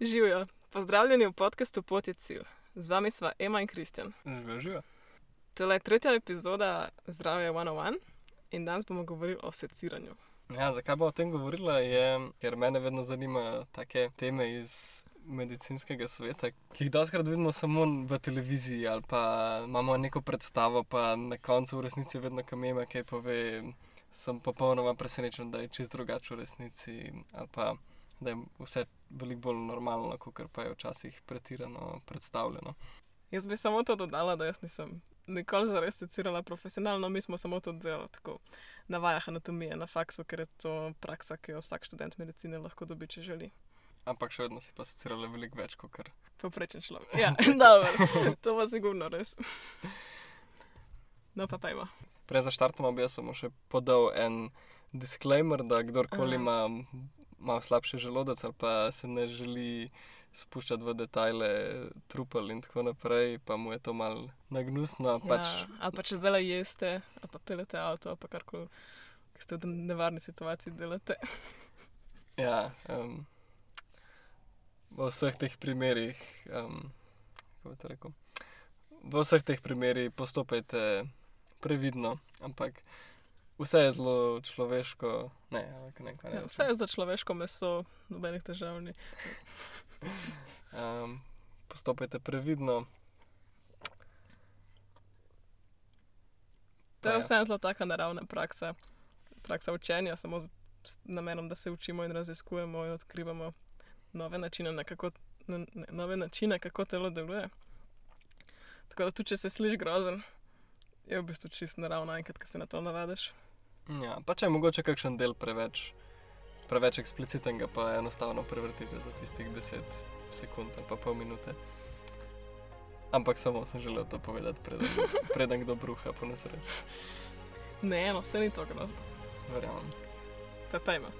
Živijo, pozdravljeni v podkastu Poticil. Z vami sva Ema in Kristjan. Živijo, živijo. To je tretja epizoda Zdravje 101 in danes bomo govorili o seciranju. Ja, zakaj bo o tem govorila? Je, ker mene vedno zanimajo take teme iz medicinskega sveta, ki jih doskrat vidimo samo v televiziji ali pa imamo neko predstavo, pa na koncu v resnici vedno kamema, kaj pove. Sem popolnoma presenečen, da je čist drugače v resnici, ali pa da je vse veliko bolj normalno, kot pa je včasih pretirano predstavljeno. Jaz bi samo to dodala, da jaz nisem nikoli zares secirala profesionalno, mi smo samo to delali tako na vajah anatomije, na faksu, ker je to praksa, ki jo vsak študent medicine lahko dobi, če želi. Ampak še vedno si pa secirala veliko več kot kar. Poprečen človek. Ja, dobro, to pa sigurno res. No, pa pa ima. Prej za štartom bi jaz samo še podal en disclaimer, da kdorkoli ima malo slabši želodec ali pa se ne želi spuščati v detajle, trupel in tako naprej, pa mu je to malo nagnusno. Ja, pač... Ali pa če zdaj jeste, ali pa pelete avto, ali pa karkoli, ki ste v nevarni situaciji delate. ja, um, v vseh teh primerih, um, kako bi to rekel, v vseh teh primerih postopajte previdno, ampak. Vse je zelo človeško. Ne, ne, ne, ja, vse je za človeško meso, nobenih težav ni. um, postopajte previdno. To je ja. vse zelo taka naravna praksa. Praksa učenja, samo z namenom, da se učimo in raziskujemo in odkrivamo nove načine, na kako, na, nove načine kako telo deluje. Tako da tudi, če se sliši grozen, je v bistvu čist naravno, enkrat, ko se na to navadiš. Ja, pa če je mogoče kakšen del preveč, preveč ekspliciten, pa enostavno prevrtite za tistih 10 sekund ali pa pol minute. Ampak samo sem želel to povedati, preden, preden kdo bruha po nesreči. Ne, no, vse ni to grozno. Verjamem. Pa pa ima.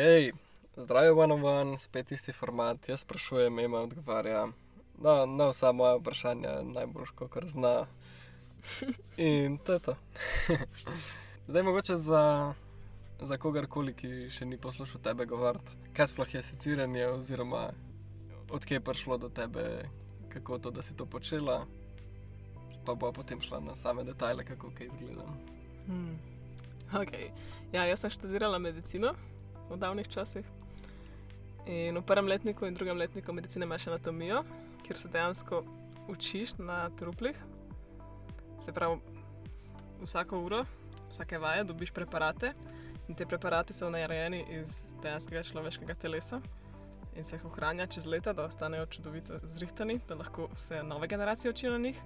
Ok, zdravo, one on one, spet isti format. Jaz sprašujem, ima odgovarja. No, na vsa moja vprašanja najbolj, kot zna. In to je to. Zdaj, mogoče za, za kogarkoli, ki še ni poslušal tebe govoriti, kaj sploh je seciranje, oziroma odkje je prišlo do tebe, kako to, da si to počela, pa bo potem šla na same detajle, kako kaj izgleda. Hmm. Okay. Ja, jaz sem študirala medicino v davnih časih. In v prvem letniku in drugem letniku medicine imaš anatomijo, kjer se dejansko učiš na truplih. Se pravi, vsako uro, vsake vaje dobiš preparate in te preparate so narejeni iz dejanskega človeškega telesa in se jih ohranja čez leta, da ostanejo čudovito zrihtani, da lahko se nove generacije učijo na njih.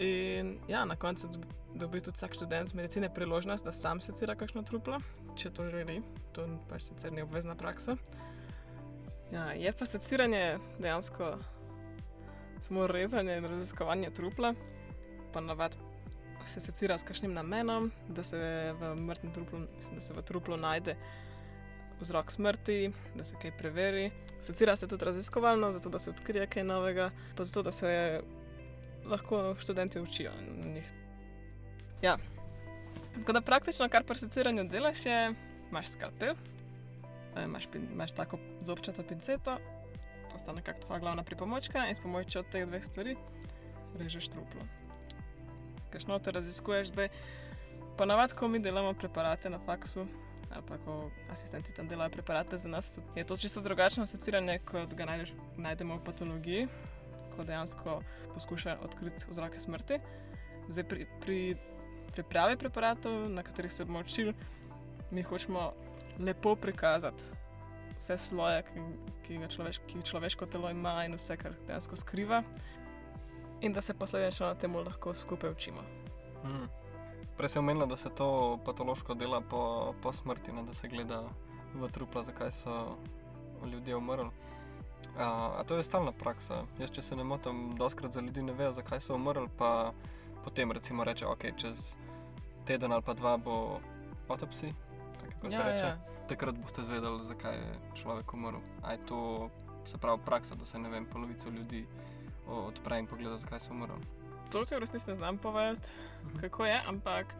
In ja, na koncu dobi tudi vsak študent medicine priložnost, da sam secira kakšno truplo, če to želi. To pač sicer ni obvezna praksa. Ja, je pa seciranje dejansko samo rezanje in raziskovanje trupla. Pa navad se secira s kakšnim namenom, da se v mrtvem truplu, mislim, da se v truplu najde vzrok smrti, da se kaj preveri. Secira se tudi raziskovalno, zato da se odkrije kaj novega, pa zato da se lahko študenti učijo na njih. Ja. Tako da praktično, kar pri seciranju delaš, je, imaš skalpel, eh, imaš, pin, imaš tako zobčato pinceto, to sta nekako tvoja glavna pripomočka in s pomočjo teh dveh stvari režeš truplo. Kajšno te raziskuješ zdaj? Ponavadi, ko mi delamo preparate na faksu, ali pa ko asistenti tam delajo preparate za nas, je to čisto drugačno seciranje, kot ga najdeš, najdemo v patologiji ko dejansko poskuša odkriti vzroke smrti. Zdaj, pri, pri pripravi preparatov, na katerih se bomo učili, mi hočemo lepo prikazati vse sloje, ki, ki, človeš, ki človeško telo ima in vse, kar dejansko skriva, in da se posledično na tem lahko skupaj učimo. Hmm. Prej si omenila, da se to patološko dela po, po smrti, ne, da se gleda v trupla, zakaj so ljudje umrli. A, a to je stalna praksa. Jaz, če se ne motim, doskrat za ljudi ne vejo, zakaj so umrli, pa potem recimo reče, ok, čez teden ali pa dva bo autopsi, kako se Ja, reče. ja. Takrat boste zvedeli, zakaj je človek umrl. A je to se pravi praksa, da se ne vem, polovico ljudi odpre in pogleda, zakaj so umrli. To ti v resnici ne znam povedati, kako je, ampak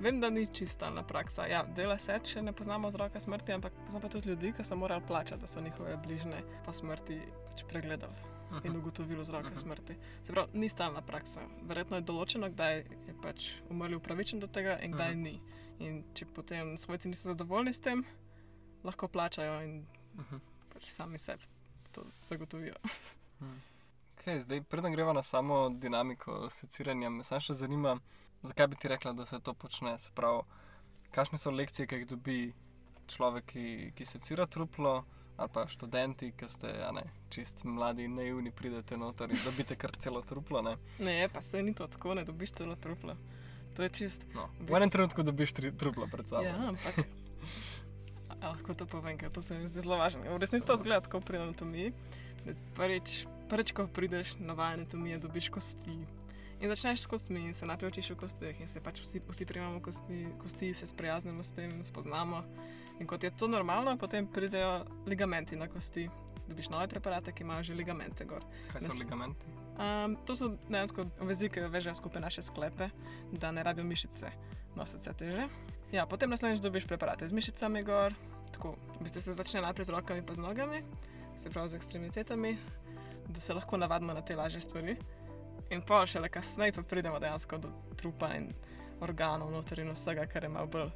vem, da ni čistalna praksa. Ja, dela se, če ne poznamo vzroka smrti, ampak poznamo pa tudi ljudi, ki so morali plačati, da so njihove bližnje po smrti pač pregledali in ugotovili vzroke Mhm. smrti. Se pravi, ni stalna praksa. Verjetno je določeno, kdaj je pač umrli upravičen do tega in kdaj Mhm. ni. In če potem svojci niso zadovoljni s tem, lahko plačajo in Mhm. pač sami sebi to zagotovijo. Okay, zdaj, preden greva na samo dinamiko seciranja, me samo še zanima, zakaj bi ti rekla, da se to počne. Se pravi, kakšne so lekcije, ki jih dobi človek, ki, ki secira truplo, ali pa študenti, ki ste ne, čist mladi in naivni, pridete noter in dobite kar celo truplo. Ne? Ne, pa se ni to tako, ne dobiš celo truplo. To je čist. No, V v enem bistvu- trenutku dobiš tri trupla pred sabo. Ja, ampak. A, lahko to povem, ker to se mi zdi zelo važno. V resnici to zgleda tako pri anatomiji. Prvič, prvič, ko prideš na vaje anatomije, dobiš kosti. In začneš s kostmi in se najprej učiš o kosteh, in se pač vsi, vsi primamo kosti, kosti, se sprijaznimo s tem, spoznamo. In kot je to normalno, potem pridejo ligamenti na kosti. Dobiš nove preparate, ki imajo že ligamente gor. Kaj so Nas- ligamenti? Um, to so dejansko vezi, ki vežejo skupaj naše sklepe, da ne rabijo mišice nositi vse teže. Ja, potem naslednjič dobiš preparate z mišicami gor, tako v bistvu se začne najprej z rokami pa z nogami, se pravi z ekstremitetami, da se lahko navadimo na te lažje stvari. In pa šele kasneje pa pridemo dejansko do trupa in organov noter in vsega, kar je malo bolj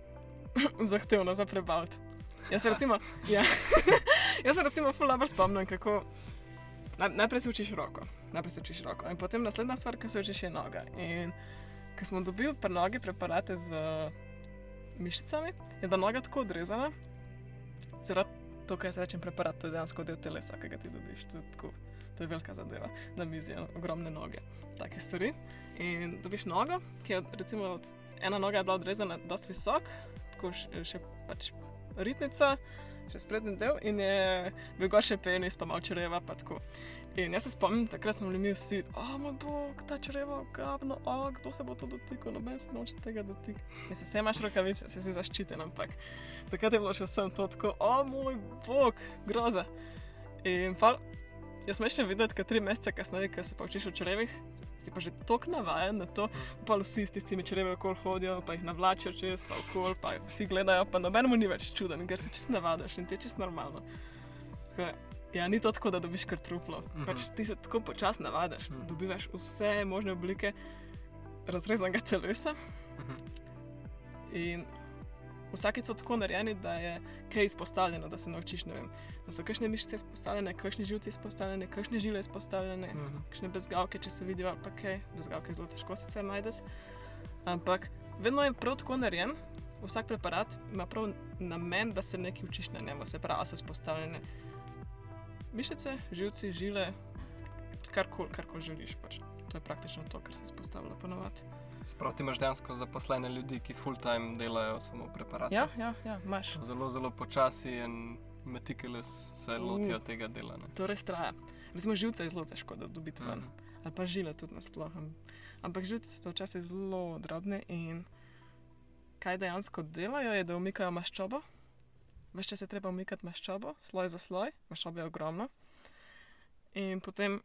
zahtevno za prebaviti. Jaz se recimo, ja, jaz se recimo ful dobro spomnim, kako naj, najprej se učiš roko, najprej se učiš roko in potem naslednja stvar, ki se učiš je noga. In ko smo dobili pri nogi preparate z mišicami, je da noga tako odrezana, zaradi to, kar jaz rečem preparat, to je dejansko del telesa, ki ga ti dobiš. Tako, to je velika zadeva, na mizi je ogromne noge, take stvari. In dobiš nogo, ki je recimo ena noga je bila odrezana dosti visok, tako še, še pač ritnica, še sprednji del in je bil gor še penis, pa malo čreva, pa tako. In jaz se spomnim, takrat smo bili mi vsi, o moj bog, ta čreva, gabno, o, kdo se bo to dotikal, noben se noče tega dotikati. Mislim, se imaš rokavice, se si zaščiten, ampak takrat je bilo še vsem to tako, o moj bog, groza. In pa sem še videl, da tri mesece kasneje, ko se pa učiš o črevih, si pa že tako navaden na to, pa vsi s tistimi črevi okoli hodijo, pa jih navlačijo čez, pa okoli, pa vsi gledajo, pa nobenemu ni več čuden, ker se čist navadaš in ti je čist normalno. Tako, ja, ni to tako, da dobiš kar truplo. Mhm. Pač ti se tako počasi navadaš, Mhm. dobivaš vse možne oblike razrezanega telesa Mhm. in vsakeč so tako narejeni, da je kaj izpostavljeno, da se naučiš, vem, da so kakšne mišice izpostavljene, kakšne živce izpostavljene, kakšne žile izpostavljene Mhm. kakšne bezgavke, če se vidijo, pa kaj, bezgavke je zelo težko sicer najdete. Ampak vedno je prav tako narejen, vsak preparat ima prav namen, da se nekaj učiš na njemu, se pravi, so izpostavljene mišice, živci, žile, karkoli kar kol želiš. Pač. To je praktično to, kar se izpostavlja ponovadi. Sprav ti imaš dejansko zaposlene ljudi, ki full time delajo samo preparate. Ja, ja, ja, imaš. Zelo, zelo počasi in meticulous se Uh. lotijo tega dela. ne. To res traja. Recimo živce je zelo težko, da dobiti ven. Mhm. ali pa žile tudi nasploh. Ampak živce so včasih zelo drobne in kaj dejansko delajo, je, da umikajo maščobo. Veš, če se treba umikati maščobo, sloj za sloj, maščoba je ogromna. In potem,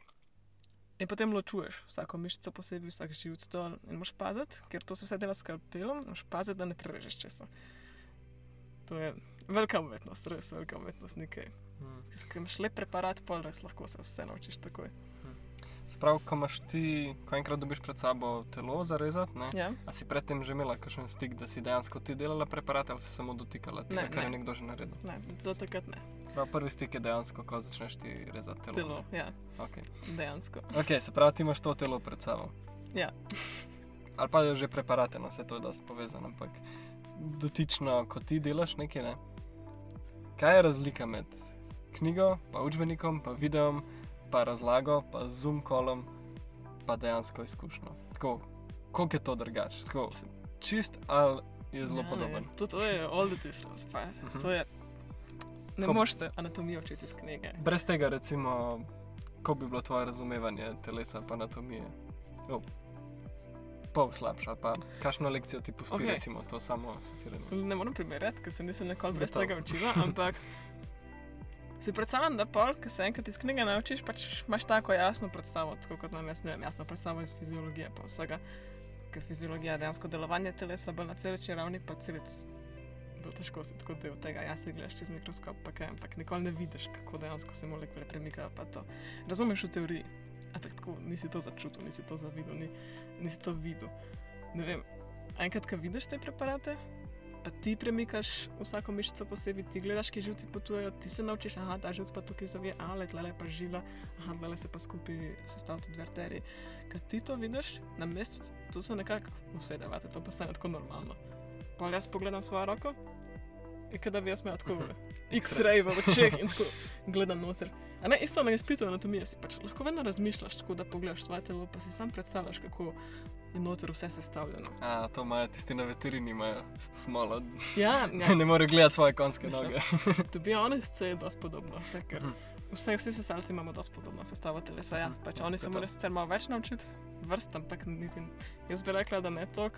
in potem ločuješ vsako mišico posebej, vsak živc dol in moš paziti, ker to se vse dela s skalpelom, moš paziti, da ne prerežeš česa. To je velika umetnost, res velika umetnost, nekaj. Mhm. Ker imaš lep preparat, pol res lahko se vse naučiš takoj. Sprav, ko imaš ti, ko enkrat dobiš pred sabo telo zarezati, ne? Ja? A si predtem že imela kakšen stik, da si dejansko ti delala preparate ali si samo dotikala tega, Ne, kar je ne. nekdo že naredil? Ne, do takrat ne. Prav prvi stik je dejansko, ko začneš ti rezati telo. Telo, ja, Okay. dejansko. ok, se pravi, ti imaš to telo pred sabo. Ja. Ali pa že preparate, no, vse to je dosti povezano, ampak dotično, ko ti delaš nekaj, ne? kaj je razlika med knjigo, pa učbenikom, pa videom, pa razlago, pa zoom kolom, pa dejansko izkušnjo. Tako, koliko je to drugače? Čist ali je zelo Ja, podoben. je. To, to je all the difference. Pa. Mhm. To je, ne Ko- moreš se anatomijo učiti iz knjige. Brez tega, recimo, ko bi bilo tvoje razumevanje telesa in anatomije. Oh. pol slabša. Pa kakšno lekcijo ti pusti, okay. recimo, to samo asociiranje? Ne morem primerjati, ker se nisem nikoli brez Gotovo. tega učila, ampak si predstavljam, da pol, ko se enkrat iz knjige naučiš, pač imaš tako jasno predstavo, tako kot imam jaz, ne vem, jasno predstavo iz fiziologije, pa vsega, ker fiziologija je dejansko delovanje telesa bolj na celični ravni, pa celic bolj težko si tako del tega, jaz se gledaš čez mikroskop, pa kaj, ampak nikoli ne vidiš, kako dejansko se molekule premikajo, razumeš v teoriji, ampak tako nisi to začutil, nisi to zavidel, ni, nisi to videl. Ne vem, enkrat, ko vidiš te preparate, pa ti premikaš vsako mišico posebej, ti gledaš, ki živci potujejo, ti se naučiš, aha, ta živc pa tukaj zavije, ale tle pa žila, aha, tle se pa skupaj sestavljajo dve arteriji. Kad ti to vidiš, na mestu to se nekako usede, vate, to postane tako normalno. Pa jaz pogledam svojo roko in kada bi jaz imel tako X-ray v očeh in tako gledam noter. A ne, isto na izpitu anatomije si pač lahko vedno razmišljaš, tako da pogledaš svoje telo, pa si sam predstavljaš, kako je noter vse sestavljeno. A, to imajo tisti na veterini, imajo smolo. Ja, Ja. ne morejo gledati svoje konjske noge. To bi oni se je dosti podobno, vse, ker Mhm. vse, vsi sesalci imamo dosti podobno sestavo telesa. Ja, Mhm, pač oni se morajo sicer malo več naučiti vrst, ampak niti, jaz bi rekla, da ne toliko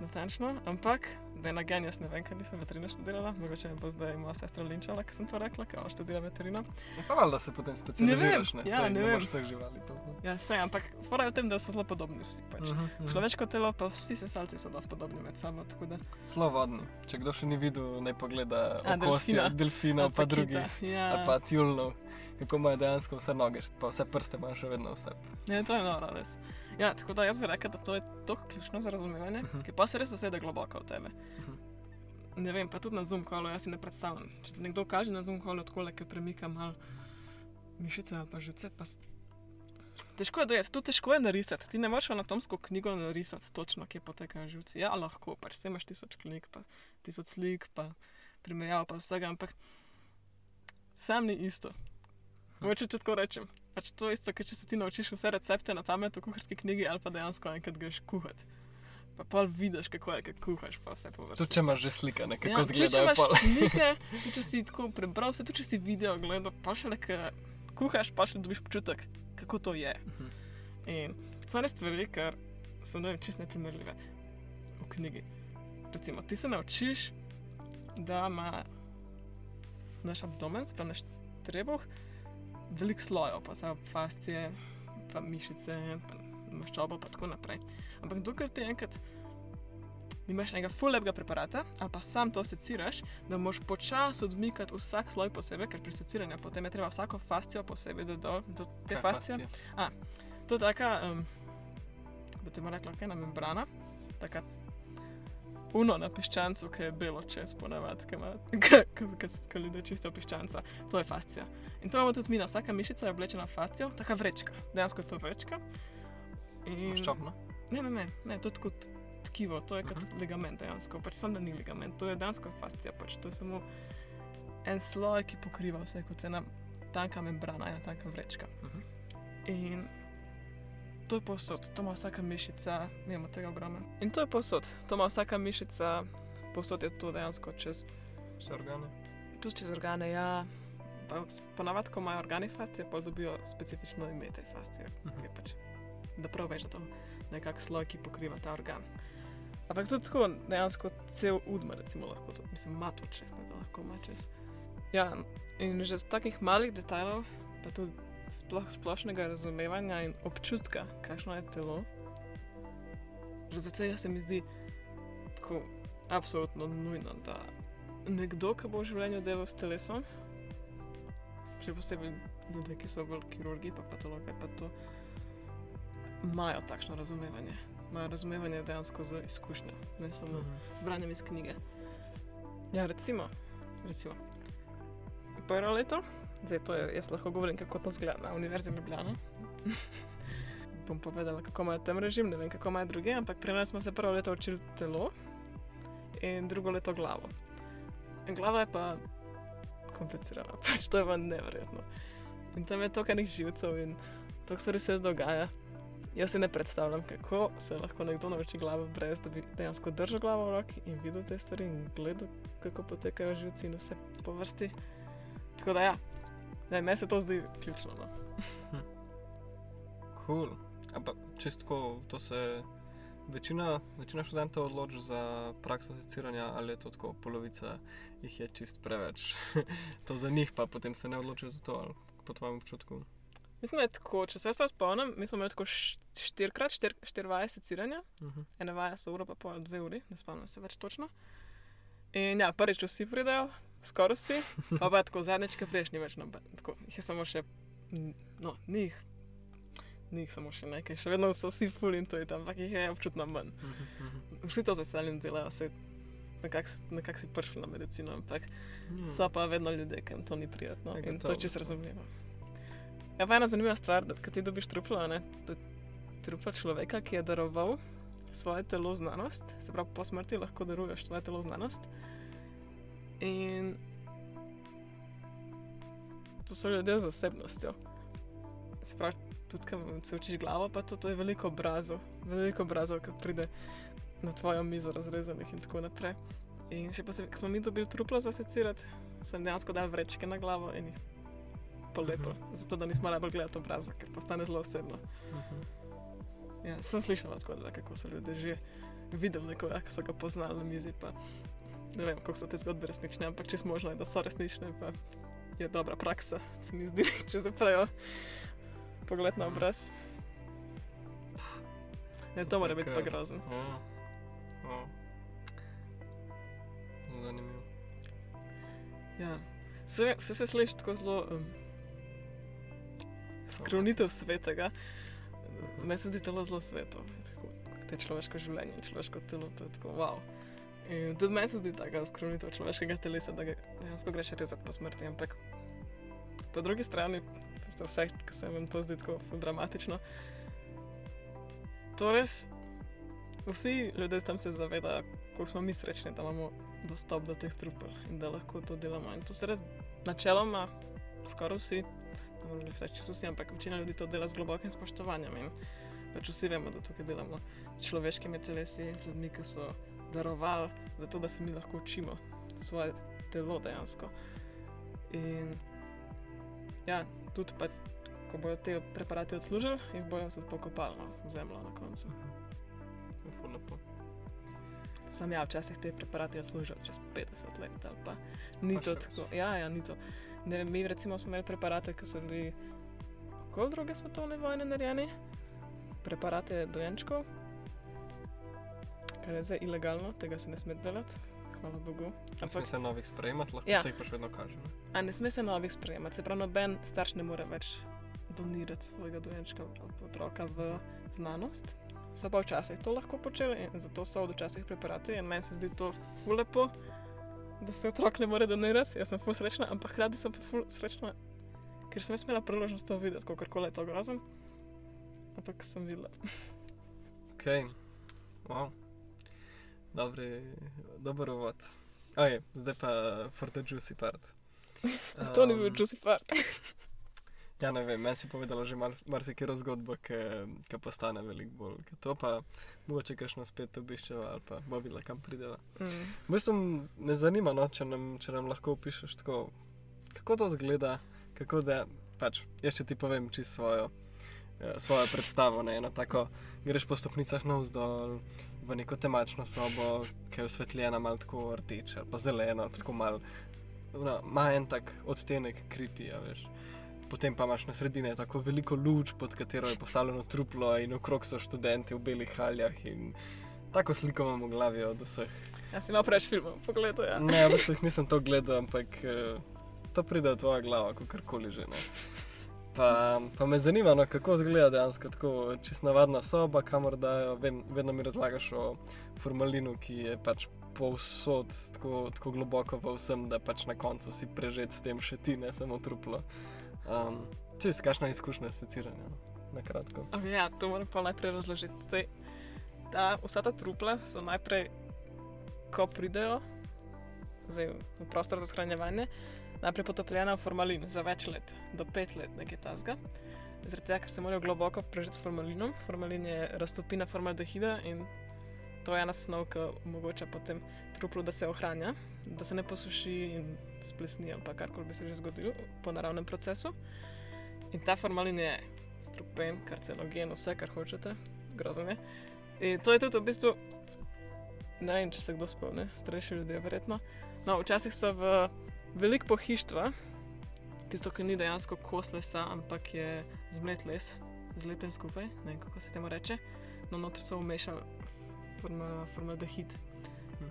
natančno, ampak na gen, jaz ne vem, kaj nisem veterina študirala, mogoče me bo zdaj moja sestra linčala, ker sem to rekla, ker ona študira veterino. Je pa valjda se potem specializiraš, ne, ja, Saj ne ne vem. vseh živali poznati. Ja, vse, ampak fora je v tem, da so zelo podobni vsi. Pač. Mhm, mhm. Človeško telo, pa vsi sesalci so dosti podobni med sabo, tako da. Zelo vodni. Če kdo še ni videl, naj pogleda A, okostja, delfina. delfina, pa kita, drugih. Ja. Ali pa tjulnov, kako imajo dejansko vse noge, pa vse prste imajo še vedno vse. Ja, to je noro, res. Ja, tako da jaz bi rekel, da to je tako ključno za razumevanje, Mhm. ki pa se res usede globoko v tebe. Mhm. Ne vem, pa tudi na zoom kolu, jaz si ne predstavljam. Če ti nekdo kaže na zoom kolu, tako le, ki premika malo mišice ali pa žuce, pa težko je dojeti, tu težko je narisati. Ti ne moreš anatomsko knjigo narisati točno, kje potekajo živci. Ja, lahko, pač s tem imaš tisoč knjig, pa tisoč slik, pa primerjav, pa vsega, ampak sam ni isto. Moče če tako rečem. Pač to je isto, kot če se ti naučiš vse recepte na pamet v kuharski knjigi ali pa dejansko enkrat greš kuhati. Pa pol vidiš, kako je, kako kuhaš, pa vse po vrsti. Tudi če imaš že slike, ne, kako Ja, tudi če imaš slike, tudi če si tako prebral, vse tudi če si video gledal, pa še ker kuhaš, pa še dobiš občutek, kako to je. Mhm. In so ene stvari, ker so ne vem, čist neprimerljive v knjigi. Recimo, ti se naučiš, da ima naš abdomen, pa naš trebuh, veliko slojev, pa so fascije, pa mišice, pa maščoba, pa tako naprej. Ampak dokler ti enkrat nimaš enega fulebega preparata, ali pa sam to seciraš, da moš počasi odmikati vsak sloj posebej, ker pri seciranju potem je treba vsako fascijo posebej dati dol, do te Kaj fascije. fascija? To je taka, um, bi ti rekla, ena membrana, taka uno na piščancu, ki je belo čez ponavadi, ki ljudje čisto piščanca. To je fascija. In to imamo tudi mi, na vsaka mišica je oblečena v fascijo, taka vrečka. Dejansko je to vrečka. In... Maščobno. Ne, ne, ne, ne, to je kot tkivo, to je kot Mhm. ligament dejansko, pač samo da ni ligament, to je dejansko fascija, pač to je samo en sloj, ki pokriva vse kot ena tanka membrana, ena tanka vrečka. Mhm. In to je posod, to ima vsaka mišica, mi imamo tega ogromno. In to je posod, to ima vsaka mišica, posod je to dejansko čez, Vse organe. tudi čez organe, ja. Ponavadi, ko imajo organi fascije, pa dobijo specifično ime te fascije, Mhm. ki je pač, da prav veš, da to je nekak sloj, ki pokriva ta organ. Ampak tudi tako, dejansko cel udma, recimo, lahko to, mislim, ima to čez, ne da lahko ima čez. Ja, in že z takih malih detajlov, pa tudi sploh splošnega razumevanja in občutka, kakšno je telo, že za tega se mi zdi tako absolutno nujno, da nekdo, ki bo v življenju delal s telesom, še posebej ljudje, ki so bolj kirurgi, pa patologi, pa to imajo takšno razumevanje. Imajo razumevanje dejansko za izkušnjo, ne samo Mhm. branjem iz knjige. Ja, recimo, recimo. Prvo leto, zdaj to je, jaz lahko govorim, kako to zgleda na Univerzi v Ljubljani. Bom povedala, kako imajo tam režim, ne vem, kako imajo druge, ampak pri nas smo se prvo leto učili telo in drugo leto glavo. In glava je pa komplicirana, pač to je pa neverjetno. In tam je toliko enih živcev in to stvari se dogaja. Jaz si ne predstavljam, kako se lahko nekdo nauči glavo, brez da bi dejansko držal glavo v roki in videl te stvari in gledal, kako potekajo živci in vse po vrsti. Tako da ja, ne, meni se to zdi ključno. No. Cool. Ampak čistko to se večina, večina študentov odloči za prakso seciranja, ali je to tako, polovica jih je čist preveč. to za njih pa potem se ne odločijo za to, ali po tvojem občutku. Mislim, da je tako, če se jaz spomnim, mi smo imeli tako štirikrat, štir, štiri vaje seciranja, Uh -huh. ena vaja so ura pa pol dve uri, ne spomnim se več točno. In ja, prvič vsi pridejo, skoraj vsi, pa pa tako zadnjič, ki prejšnji več noben. Tako, jih je samo še, no, njih, njih samo še nekaj, še vedno so vsi ful in to je tam, ampak jih je občutno manj. Vsi to z veseljem delajo, vse nekako si prišli na medicino, ampak Hmm. so pa vedno ljudje, ki jim to ni prijetno Ja, in to je čisto razumljivo. Ja, pa ena zanimiva stvar, da ti dobiš truplo, ne, to je truplo človeka, ki je daroval svoje telo znanost, se pravi, po smrti lahko daruješ svoje telo znanost. In to so ljudje z osebnostjo. Se pravi, tudi ko se učiš glavo, pa to, to je veliko obrazov, veliko obrazov, ki pride na tvojo mizo razrezanih in tako naprej. In še posebej, ko smo mi dobili truplo za secirati, sem dejansko dal vrečke na glavo in jih polepil, Mhm. zato da nismo najbolj gledali obraza, ker postane zelo osebno. Ja, sem slišala zgodbe, kako so ljudje že videli nekoga, ki so ga poznali na mizi. Pa, ne vem, koliko so te zgodbe resnične, ampak če možno, da so resnične, pa je dobra praksa, se mi zdi, če zaprejo pogled na obraz. Ja, to mora biti pa grozno. Ja. Ja. Zanimivo. Ja. Se, se, se sliši tako zelo um, skrunitev svetega. Meni se zdi telo zelo sveto. Tako, Te človeško življenje človeško telo, to je tako wow. In tudi meni se zdi taka skrunitev človeškega telesa, da dejansko greš rezati po smrti. Ampak po drugi strani, vse, ki se vam to zdi tako dramatično, to res vsi ljudje tam se zavedajo, kako smo mi srečni, da imamo dostop do teh trupel in da lahko to delamo. In to se res načeloma, skoraj vsi, ne morem reči, če so vsi, ampak večina ljudi to dela z globokim spoštovanjem. In pač vsi vemo, da tukaj delamo s človeškimi telesi, z ljudmi, ki so darovali, zato da se mi lahko učimo svoje telo dejansko. In ja, tudi pa, ko bodo te preparati odslužili, jih bojo tudi pokopali no, zemljo na koncu. Je ful lepo. Sam ja, včasih te preparati služijo čez 50 let ali pa ni Pa to tako. Ja, ja, ni to. Ne vem, mi recimo smo imeli preparate, ki so bili okoli druge svetovne vojne narejeni, preparate dojenčkov, kar je zdaj ilegalno, tega se ne sme delati, hvala Bogu. Ampak Ampak se novih sprejemati, lahko Ja. se jih pa še vedno kaže. Ne? a ne sme se novih sprejemati, se pravi, noben starš ne more več donirati svojega dojenčka ali otroka v znanost. So pa včasih to lahko počeli in zato so včasih preparati in meni se zdi to fulepo, da se otrok ne more donirati. Jaz sem ful srečna, ampak hkrati sem ful srečna, ker sem imela priložnost to videti, kako koli je to grozen. Ampak sem videla. Ok, wow. Dobri, dober uvod. Okay, zdaj pa for the juicy part. to ni bil Um, juicy part. Ja, ne vem, meni si povedala že mar- marsikero zgodbo, ki postane veliko bolj. Ke To pa mogoče kakšno spet obiščeva ali pa bo videla, kam prideva. Mm. V bistvu me zanima, no, če, nam, če nam lahko opišeš tako, kako to zgleda, kako da, pač, jaz ti povem čisto svojo, eh, svojo predstavo, ne, eno tako, greš po stopnicah navzdol v neko temačno sobo, ki je osvetljena malo tako rdeče ali pa zeleno, ali pa tako malo, no, ima en tak odtenek kripi, ja, veš. Potem pa imaš na sredini tako veliko luč, pod katero je postavljeno truplo, in okrog so študenti v belih haljah. in Tako sliko imam v glavi od vseh Jaz sem imel preveč filmov, pogledaj. Ja. Ne, v jih nisem to gledal, ampak eh, to pride v tvojo glavo, kakorkoli že. Ne. Pa, pa me zanima, no, kako izgleda dejansko tako čisto navadna soba, kamor dajo. Vem, vedno mi razlagaš o formalinu, ki je pač povsod tako, tako globoko v vsem, da pač na koncu si prežet s tem še ti, ne samo truplo. Um, Čez kakšna izkušnja s seciranjem, no, na kratko. Okay, ja, to moram pa najprej razložiti. Zdaj, ta, vsa ta trupla so najprej, ko pridejo zdaj, v prostor za shranjevanje, najprej potopljena v formalin za več let, do pet let, nekaj tasga. Zaradi tega, ker se morajo globoko prežeti s formalinom. Formalin je raztopina formaldehida in to je ena snov, ki omogoča potem truplu, da se ohranja, da se ne posuši in splesni ali pa karkoli bi se že zgodilo po naravnem procesu. In ta formalin je strupen, karcinogen, vse, kar hočete, grozen je. In to je tudi v bistvu, ne vem, če se kdo spomni, starejši ljudje, verjetno. No, včasih so v velik pohištva, tisto, ki ni dejansko kos lesa, ampak je zmlet les, zlepen skupaj, ne vem, kako se temu reče. No, noter so umešali forma, formaldehid.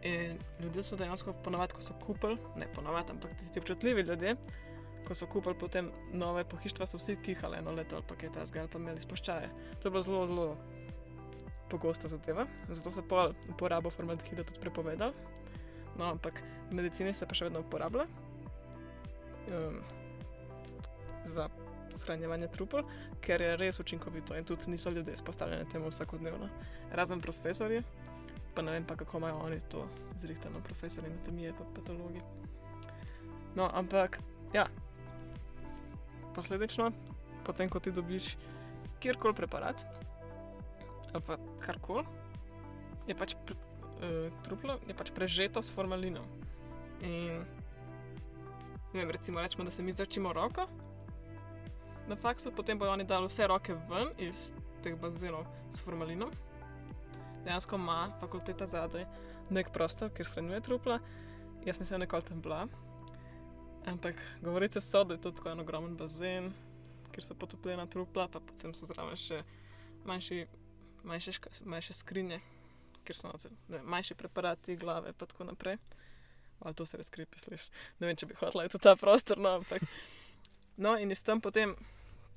In ljudje so dejansko ponovadi, ko so kupili, ne ponovadi, ampak tisti občutljivi ljudje, ko so kupili potem nove pohištva, so vsi kihali eno leto ali pa kaj ta zgal, pa imeli spuščaje. To je bilo zelo, zelo pogosta zadeva, zato se pol uporabo formaldehida tudi prepovedal. No, ampak v medicini se pa še vedno uporablja um, za shranjevanje trupel, ker je res učinkovito in tudi niso ljudje izpostavljeni temu vsakodnevno. Razen profesorji, pa ne vem pa, kako imajo oni to zrihtano, profesori anatomije pa patologi. No, ampak ja, posledično, potem ko ti dobiš kjerkoli preparat, ali pa karkoli, je pač pre, uh, truplo je pač prežeto s formalinom. In ne vem, recimo, rečemo, da se mi začimo roko na faksu, potem bodo oni dali vse roke ven iz teh bazenov s formalinom. Dejansko ima fakulteta zadaj nek prostor, kjer shranjuje trupla. Jaz nisem nikoli tam bila. Ampak govorice so, da je to tako en ogromen bazen, kjer so potopljena trupla, pa potem so zraven še manjši, manjše, manjše skrinje, kjer so vem, manjši preparati, glave in tako naprej. Ali to se res kripi, slišiš? Ne vem, če bi iti v ta prostor, no, ampak. No, in iz tam potem,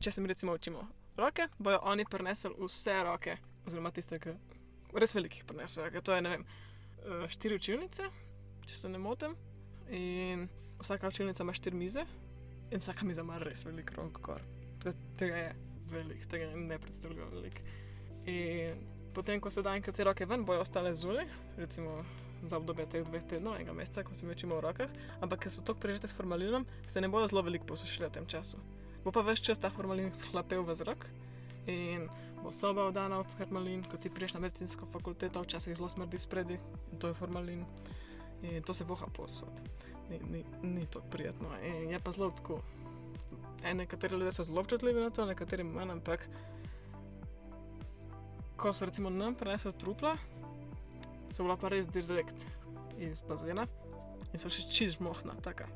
če se mi recimo učimo roke, bojo oni prenesli vse roke, oziroma tiste, ki res velikih prenesejo, ker to je, ne vem, eh, štiri učilnice, če se ne motim. In vsaka učilnica ima štiri mize, in vsaka miza ima res velik rok, kor. Tega je velik, tega je ne predstavljajo velik. In potem, ko se da enkrat te roke ven, bojo ostale zunaj, recimo za obdobje teh dveh tednov, enega meseca, ko se mi učimo v rokah, ampak ker so tako prežete s formalinom, se ne bojo zelo veliko posušile v tem času. Bo pa več čas ta formalin shlapel v zrak in bo soba vdana v formalin, ko ti priješ na medicinsko fakulteto, včasih zelo smrdi spredi in to je formalin. In to se voha posod. Ni, ni, ni to prijetno. In je pa zelo tako. En, nekateri ljudje so zelo občutljivi na to, nekateri manj, ampak ko so recimo nam prenesli trupla, so bila pa res direkt iz bazena in so še čist mohna, taka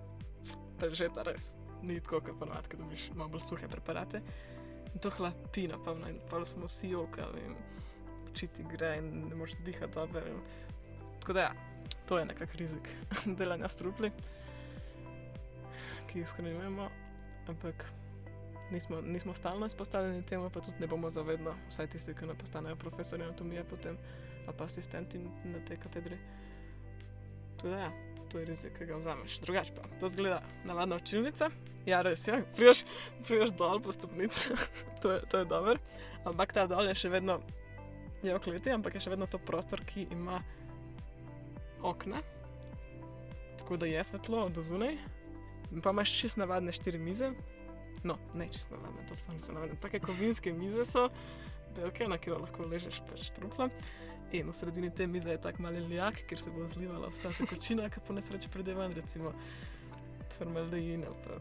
prežeta res. Ni tako, kot ponovadi, da dobiš malo bolj suhe preparate. In to hlapina, pa in pa smo vsi jokali in oči ti gre in ne moreš dihati dobro. Tako da ja, to je nekak rizik delanja s trupli, ki jih skrbimo, ampak nismo, nismo stalno izpostavljeni temu, pa tudi ne bomo zavedno, vsaj tisti, ki ne postanejo profesori anatomije potem ali pa asistenti na tej katedri. Tako da ja, to je rizik, ki ga vzameš. Drugač pa, to zgleda navadna učilnica. Ja, res je, priješ, priješ dol po stopnici, to to je dobro. Ampak ta dol je še vedno, je v kleti, ampak je še vedno to prostor, ki ima okna, tako da je svetlo do zunaj. In Pa imaš čist navadne štiri mize, no, ne čist navadne, to sploh niso navadne, take kovinske mize so, velike, na katero lahko ležeš pač trupla. In v sredini te mize je tak mali lijak, kjer se bo zlivala vsa ta kočina, ki po nesreči pride ven, recimo formaldein ali pa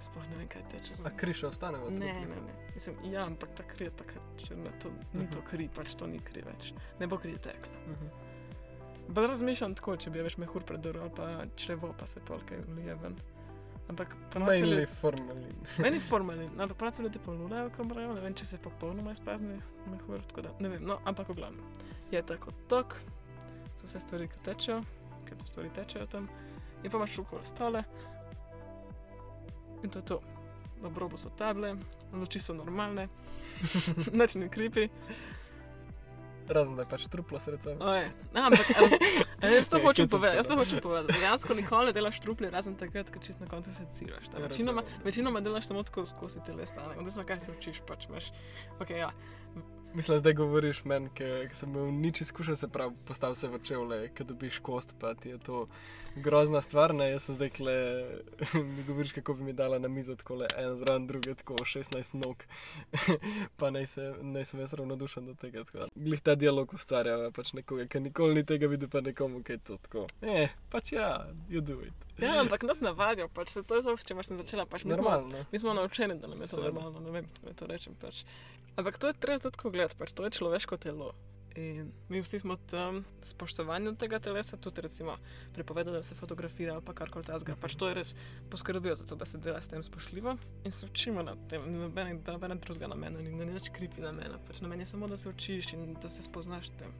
sploh ne vem, kaj teče. A kri še ostane v Ne, truplu? ne, ne. Mislim, ja, ampak ta kri je tako črna, to ni to Mhm. kri, pač to ni kri več. Ne bo kri tekla. Mhm. Pa razmišljam tako, če bi več mehur predrl, ali pa črevo pa se polkaj vlije ven. Ampak ponovadi Mainly ljudje- formalin. Meni je formalin, ampak ponovadi se ljudje polulajo, ko mrajo, ne vem, če se popolnoma izprazni mehur, tako da ne vem, no, ampak v glavnem. Je tako tok, so vse stvari, ki tečejo, ker stvari tečejo tam, in pa imaš okoli stole. In to je to. Dobro bo so table, luči so normalne, nič ne kripi. Razen da je pač truplo. Oje. No, ampak jaz to Ja, hočem povedati. Jaz to hočem povedati. Dejansko nikoli ne delaš trupli, razen takrat, ko čist na koncu se ciraš. Ja, Večinoma, večinoma delaš samo tako skozi telesa. Odvisno, kaj se učiš, pač imaš. Okay, ja. Mislim, zdaj govoriš meni, ki sem imel nič izkušen, se pravi, postav se v čevlje, ki dobiš kost, pa ti je to grozna stvar. Ne? Jaz sem zdaj kle, mi govoriš, kako bi mi dala na mizo tako le en zraven, druge tako 16 nog. pa naj, se, naj sem jaz ravnodušen do tega. tako Glih ta dialog ustvarja pač nekoga, ki nikoli ni tega videl, pa nekomu, ki je to tako. Ne, pač ja, you do it. ja, ampak nas navadijo, pač se to je to, s čimer sem začela. Pač mi, smo, Normalno. mi smo naučeni, da nam je to Seveda. normalno, ne vem, kako to rečem. Pač. Ampak to je treba tudi tako gledati, pač to je človeško telo. In mi vsi smo tam spoštovanju tega telesa, tudi recimo prepovedali, da se fotografira ali karkoli tasga. Pač to je res poskrbijo za to, da se dela s tem spoštljivo in se učimo na tem. Ni nobenega noben drugega namena, ni nič kripi namena. Pač namen je samo, da se učiš in da se spoznaš s tem.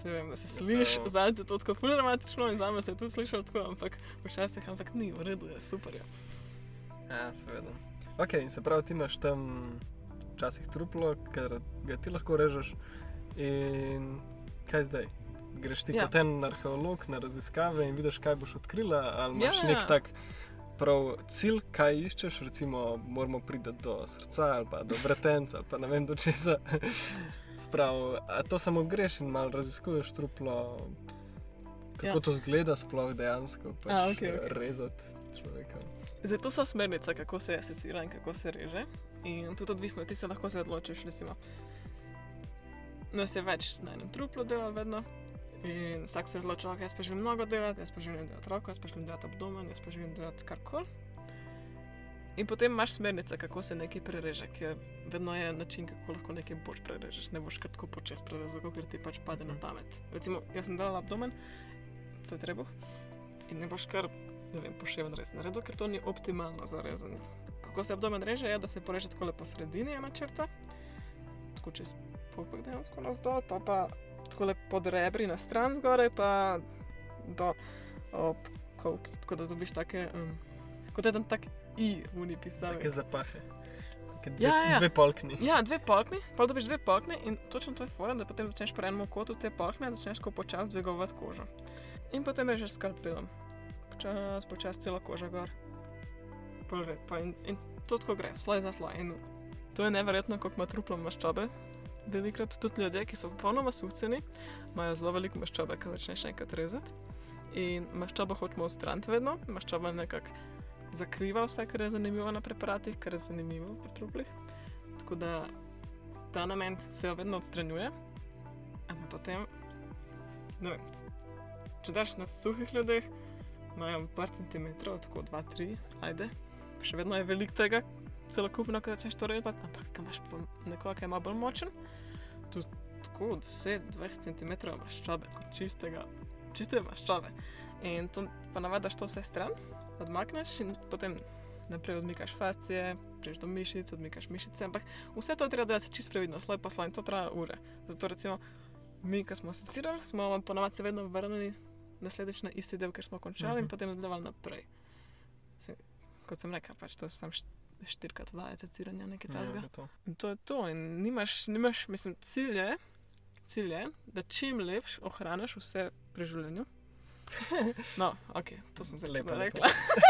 Se vem, da se slišiš, zdaj je to tako fulminatično in za me se je tudi slišal tako, ampak včasih ampak ni, v redu je, super je. Ja, seveda. Ok, in se pravi, ti imaš tam včasih truplo, ker ga ti lahko režeš. In kaj zdaj? Greš ti ja. kot en arheolog na raziskave in vidiš, kaj boš odkrila, ali imaš ja, nek ja. tak prav cilj, kaj iščeš, recimo, moramo priti do srca ali pa do vretenca ali pa ne vem do česa. Sprav, a to samo greš in malo raziskuješ truplo, kako ja. to zgleda sploh dejansko, pač a, okay, okay. rezati človeka. Zdaj, to so smernice, kako se asocira in kako se reže. In tudi odvisno, ti se lahko se odločiš, recimo, nas je več na enem truplu delal vedno. In vsak se je odločil, da jaz pa želim mnogo delati, jaz pa želim delati roko, jaz pa želim delati abdomen, jaz pa želim delati karkoli. In potem imaš smernice, kako se nekaj prereže, ker vedno je način, kako lahko nekaj boš prerežeš. Ne boš kar tako počes prerezal, ker ti pač pade na pamet. Recimo, jaz sem delal abdomen, to je trebuh, in ne boš kar, ne vem, poševen res naredil, ker to ni optimalno za rezanje. Kako se abdomen reže, je, da se poreže tako lepo sredini, ena črta, tako čez popek dejansko na zdol, pa pa tako le pod rebri na stran zgoraj, pa dol ob kolki. Tako da dobiš take, um, kot eden tak i v uni pisavi. Take zapahe. Dve, ja, ja. dve polkni. Ja, dve polkni, pa dobiš dve polkni in točno to je fora, da potem začneš po enem kotu te polkne in začneš ko počasi dvigovati kožo. In potem režeš skalpelom. Počasi, počasi celo kožo gor. Pa in, in to tako gre, sloj za sloj. In to je neverjetno, koliko ima truplo maščobe, velikrat tudi ljudje, ki so popolnoma suhceni, imajo zelo veliko maščobe, ki začneš enkrat rezati. In maščobo hočemo ustraniti vedno, maščoba nekako zakriva vse, kar je zanimivo na preparatih, kar je zanimivo pri truplih. Tako da ta namen se jo vedno odstranjuje, ampak potem, ne vem, če daš na suhih ljudeh, imajo par centimetrov, tako 2-3, ajde, pa še vedno je veliko tega, celokupno, ko začneš to rezati, ampak ko imaš nekoga, ki malo bolj močen, tu tako 10-20 cm maščobe, tako čistega, čiste maščobe. In to pa navadaš to vse stran, odmakneš in potem naprej odmikaš fascije, priješ do mišic, odmikaš mišice, ampak vse to treba delati čisto previdno, sloj po sloj in to traja ure. Zato recimo mi, ko smo asocirali, smo vam ponovadi se vedno vrnili naslednjič na isti del, ker smo končali uh -huh. in mhm. potem nadaljevali naprej. Kot sem rekel, pač to sem štirikrat dva asociranja, nekaj tasga. Ja, in to je to. In nimaš, nimaš mislim, cilj je, cilj je, da čim lepš ohraniš vse pri življenju. No, ok, to sem zelo lepo rekla.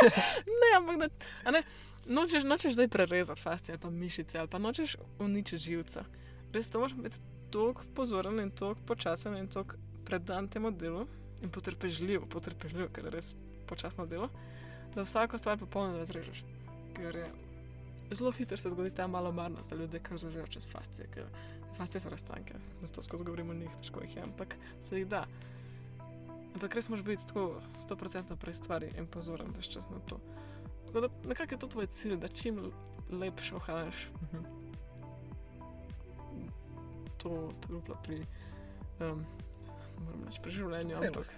ne, ampak da, ne, nočeš, nočeš zdaj prerezati fascije ali pa mišice ali pa nočeš uničiti živca. Res to moraš biti tako pozoren in tako počasen in tako predan temu delu in potrpežljiv, potrpežljiv, ker je res počasno delo, da vsako stvar popolnoma razrežeš. Ker je zelo hitro se zgodi ta malomarnost, da ljudje kar zazejo čez fascije, ker fascije so raztanke, zato skozi govorimo o njih, težko jih je, ampak se jih da. Ampak res moraš biti tako 100% prej stvari in pozoren vse čas na to. Nekako je to tvoj cilj, da čim lepše ohraniš mhm. to truplo pri, um, reči, pri življenju. Ampak,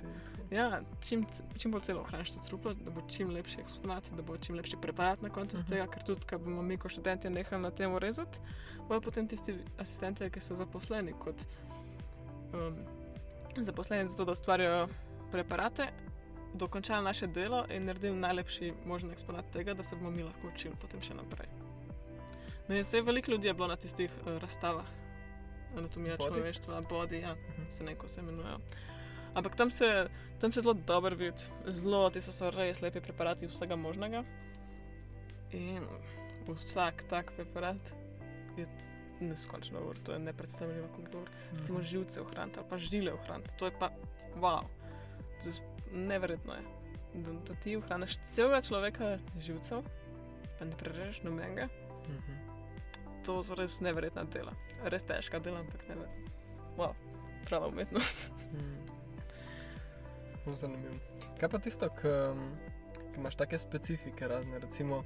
Ja, čim, čim bolj celo ohraniš to truplo, da bo čim lepši eksponat, da bo čim lepši preparat na koncu uh -huh. tega, ker tudi, ko bomo mi kot študenti nehali na tem rezati, bodo potem tisti asistenti, ki so zaposleni kot um, zaposleni za to, da ustvarjajo preparate, dokončali naše delo in naredili najlepši možen eksponat tega, da se bomo mi lahko učili potem še naprej. Ne, vse veliko ljudi je bilo na tistih uh, razstavah, anatomija človeštva, body, ja, uh mhm. -huh. se neko se imenujejo. Ampak tam se, tam se zelo dobro vidi, zelo ti so, so res lepi preparati vsega možnega. In vsak tak preparat je neskončno ur, to je nepredstavljivo, koliko ur. Mm. Recimo živce ohraniti ali pa žile ohraniti, to je pa wow, to je neverjetno. Je. Da, da ti ohraniš celega človeka živcev, pa ne prerežeš nobenega. Mm -hmm. To so res neverjetna dela, res težka dela, ampak ne vem. Wow, prava umetnost. Mm. Zanimivo. Kaj pa tisto, ki imaš take specifike razne, recimo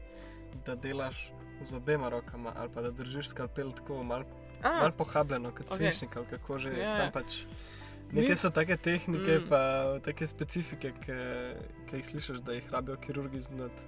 da delaš z obema rokama ali pa da držiš skalpel tako malo A, mal pohabljeno kot okay. svinčnik ali kako že. Ja, Yeah. ja. Sam pač. Nekaj so take tehnike, Mm. pa take specifike, ki jih slišiš, da jih rabijo kirurgi znati.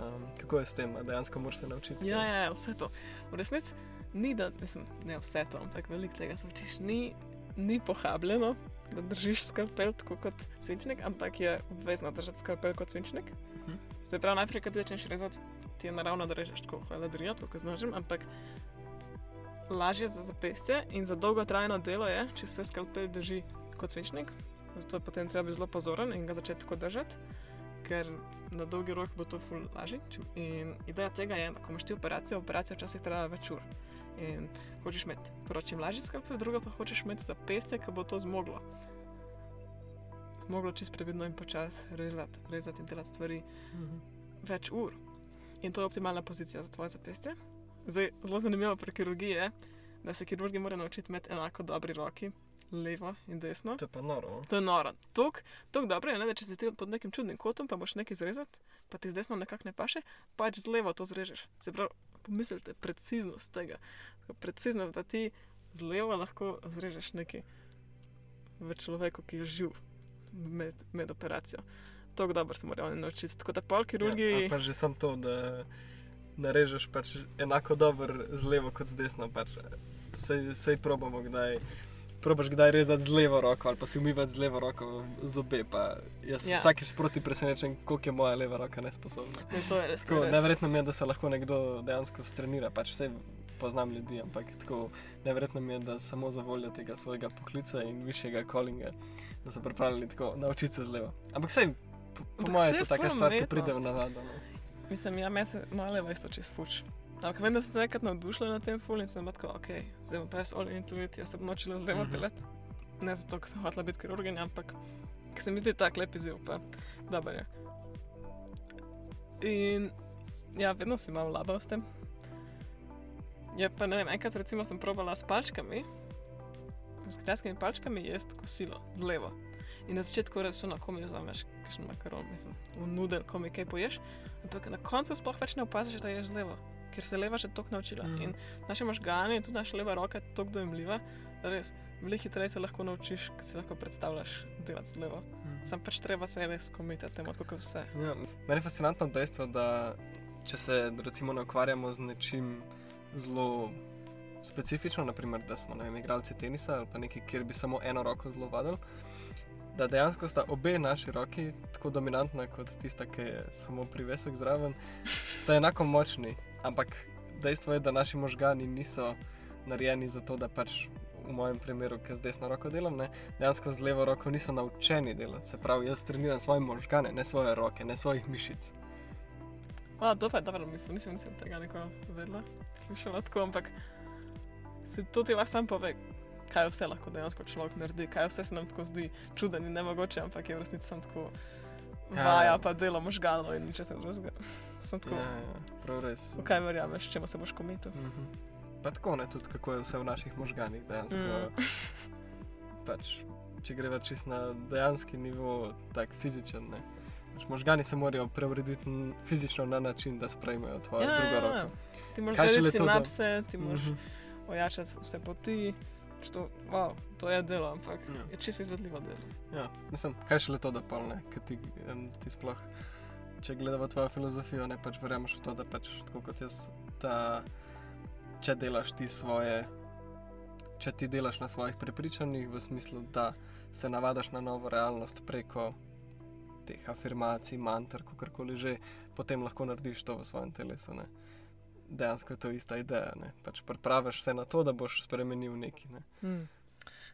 Um, kako je s tem, dejansko moraš se naučiti? Ja, ja, ja, vse to. V resnici ni, da, mislim, ne vse to, ampak veliko tega se učiš. Ni, ni pohabljeno, da držiš skalpel tako kot svinčnik, ampak je obvezno držati skalpel kot svinčnik. Mhm. Se pravi, najprej, ti začneš rezati, ti je naravno, da režeš tako hladrijo, tako z nožem, ampak lažje za zapestje in za dolgotrajno delo je, če se skalpel drži kot svinčnik. Zato je potem treba biti zelo pozoren in ga začeti tako držati, ker na dolgi rok bo to ful lažje. In ideja tega je, da ko imaš ti operacijo, operacija včasih traja več ur. In hočeš imeti prvo čim lažji skalpel, drugo pa hočeš imeti zapestje, ki bo to zmoglo. Zmoglo čist previdno in počasi rezati, rezati in delati stvari Mhm. več ur. In to je optimalna pozicija za tvoje zapestje. Zdaj, zelo zanimivo pri kirurgiji je, da se kirurgi morajo naučiti imeti enako dobri roki, levo in desno. To je pa noro. no. To je noro. Tako dobro je, ne, da če si ti pod nekim čudnim kotom, pa boš nekaj zrezati, pa ti z desno nekako ne paše, pač z levo to zrežeš. Se pravi, pomislite, preciznost tega. Preciznost, da ti z levo lahko zrežeš nekaj v človeku, ki je živ med, med operacijo. Tako dobro se morajo oni naučiti. Tako da pol kirurgi. Ja, pa že sam to, da narežeš pač enako dober z levo kot z desno. Pač. Sej, sej probamo kdaj. Probaš kdaj rezati z levo roko ali pa si umivati z levo roko zobe. Jaz Ja. vsakič sproti presenečen, koliko je moja leva roka nesposobna. Ne, to je res. To Tako, je res. neverjetno mi je, da se lahko nekdo dejansko strenira. Pač vse poznam ljudi, ampak tako neverjetno mi je, da samo za voljo tega svojega poklica in višjega callinga, da so pripravljeni tako naučiti se z levo. Ampak vse, po, po mojem, je to taka stvar, ki pride v navado. No. Mislim, ja, meni se malo levo isto čez fuč. Ampak vem, da sem se enkrat navdušila na tem ful in sem bila tako, ok, zdaj bom pa jaz all into it, jaz se bom naučila z levo Mhm. delati. Ne zato, ker sem hotela biti kirurginja, ampak ker se mi zdi tak lep izziv, pa dober je. In ja, vedno si malo labal s tem. Je pa ne vem, enkrat recimo sem probala s palčkami, s kitajskimi palčkami jesti kosilo z levo. In na začetku res ono, ko mi vzameš, kakšen makaron, mislim, v nudel, ko mi kaj poješ, ampak na koncu sploh več ne opaziš, da ješ z levo, ker se leva že tako naučila. Mm. Mm. In naše možgane tudi naša leva roka je tako dojemljiva, da res veliko hitreje se lahko naučiš, ker si lahko predstavljaš delati z levo. Sam pač treba se res komitati temu, tako kot vse. Ja, meni je fascinantno dejstvo, da če se recimo ne ukvarjamo z nečim zelo specifično, naprimer, da smo vem, igralci tenisa ali pa nekaj, kjer bi samo eno roko zelo vadili, da dejansko sta obe naši roki, tako dominantna kot tista, ki je samo privesek zraven, sta enako močni. Ampak dejstvo je, da naši možgani niso narejeni za to, da pač. V mojem primeru, ki z desno roko delam, ne, dejansko z levo roko niso naučeni delati. Se pravi, jaz treniram svoje možgane, ne svoje roke, ne svojih mišic. O, to pa je dobro, mislim, nisem, nisem tega nikoli vedela, slišala tako, ampak se to ti lahko sam pove, kaj vse lahko dejansko človek naredi, kaj vse se nam tako zdi čuden in nemogoče, ampak je v resnici samo tako Ja. vaja, pa delo možgalno in nič se drugega. Sem tako, Ja, ja, prav res. v kaj verjameš, čemu se boš komitil. Mhm. Pa tako ne, tudi kako je vse v naših možganih dejansko. Mm. Mm. Pač, če greva čist na dejanski nivo, tako fizičen. Ne. Pač možgani se morajo preurediti fizično na način, da sprejmejo tvojo ja, drugo roko. Ti moraš gledati sinapse, ti moraš Mhm. ojačati vse poti. Što, wow, to je delo, ampak Ja. je čisto izvedljivo delo. Ja, mislim, kaj šele to, da polne, ker ti, ti sploh, če gledamo tvojo filozofijo, ne pač verjameš v to, da pač tako kot jaz, da če delaš ti svoje, če ti delaš na svojih prepričanjih, v smislu, da se navadaš na novo realnost preko teh afirmacij, mantr, kakorkoli že, potem lahko narediš to v svojem telesu. Ne. Dejansko je to ista ideja. Ne. Pač pripraviš se na to, da boš spremenil nekaj. Ne. Hmm.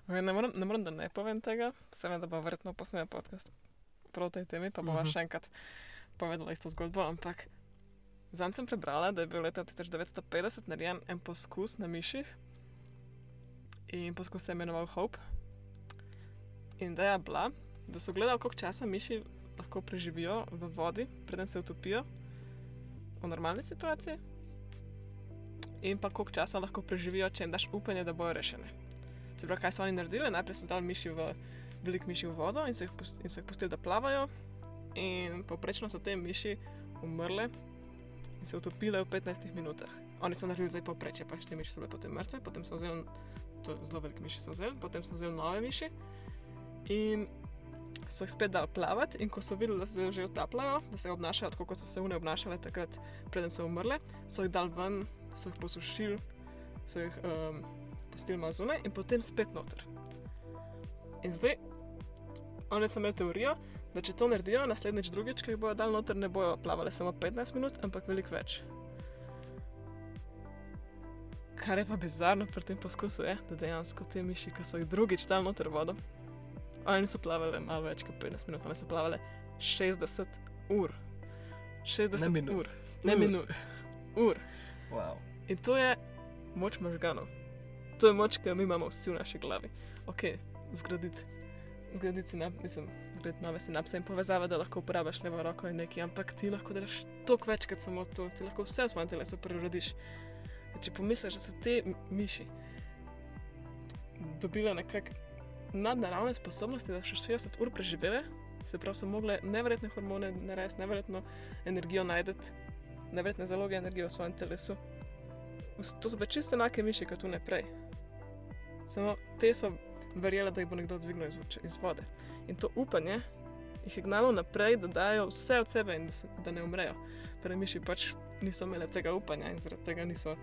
Okay, ne, moram, ne moram, da ne povem tega, seveda, da bo verjetno posnel podcast prav o tej temi, pa bova Mhm. še enkrat povedala isto zgodbo. Ampak zanj sem prebrala, da je bil leta 1950 narejen en poskus na miših in poskus se je imenoval Hope. In da je bila, da so gledali, koliko časa miši lahko preživijo v vodi, preden se utopijo v normalni situaciji. In pa koliko časa lahko preživijo, če jim daš upanje, da bojo rešene. Se pravi, kaj so oni naredili? Najprej so dali miši v velik miši v vodo in so jih, pust, in so jih pustili, da plavajo. In poprečno so te miši umrle in se utopile v 15 minutah. Oni so naredili zdaj povprečje, pač te miši so bile potem mrtve, potem so vzeli, to zelo velike miši so vzeli, potem so vzeli nove miši in so jih spet dali plavati. In ko so videli, da se že utapljajo, da se obnašajo tako, kot so se une obnašale takrat, preden so umrle, so jih dali ven, so jih posušili, so jih um, pustili malo zunaj in potem spet noter. In zdaj, oni so imeli teorijo, da če to naredijo, naslednjič drugič, ki jih bodo dal noter, ne bojo plavali samo 15 minut, ampak veliko več. Kar je pa bizarno pri tem poskusu, je, da dejansko te miši, ki so jih drugič dal noter vodo, oni niso plavali malo več kot 15 minut, oni so plavali 60 ur. 60 Ne minut. ur, ne Ur. minut, ur. Wow. In to je moč možganov. To je moč, ki jo mi imamo vsi v naši glavi. Ok, zgraditi, zgraditi sinap, mislim, zgraditi nove sinapse in povezave, da lahko uporabiš levo roko in nekaj, ampak ti lahko delaš toliko več kot samo to, ti lahko vse v svojem telesu prerodiš. Če pomisliš, da so te miši dobile nekakšne nadnaravne sposobnosti, da še 60 ur preživele, se pravi, so mogle neverjetne hormone narediti, neverjetno energijo najti, neverjetne zaloge energije v svojem telesu. To so pa čisto enake miši kot tu naprej. Samo te so verjele, da jih bo nekdo dvignil iz, iz vode. In to upanje jih je gnalo naprej, da dajo vse od sebe in da, se, da ne umrejo. Prej miši pač niso imele tega upanja in zaradi tega niso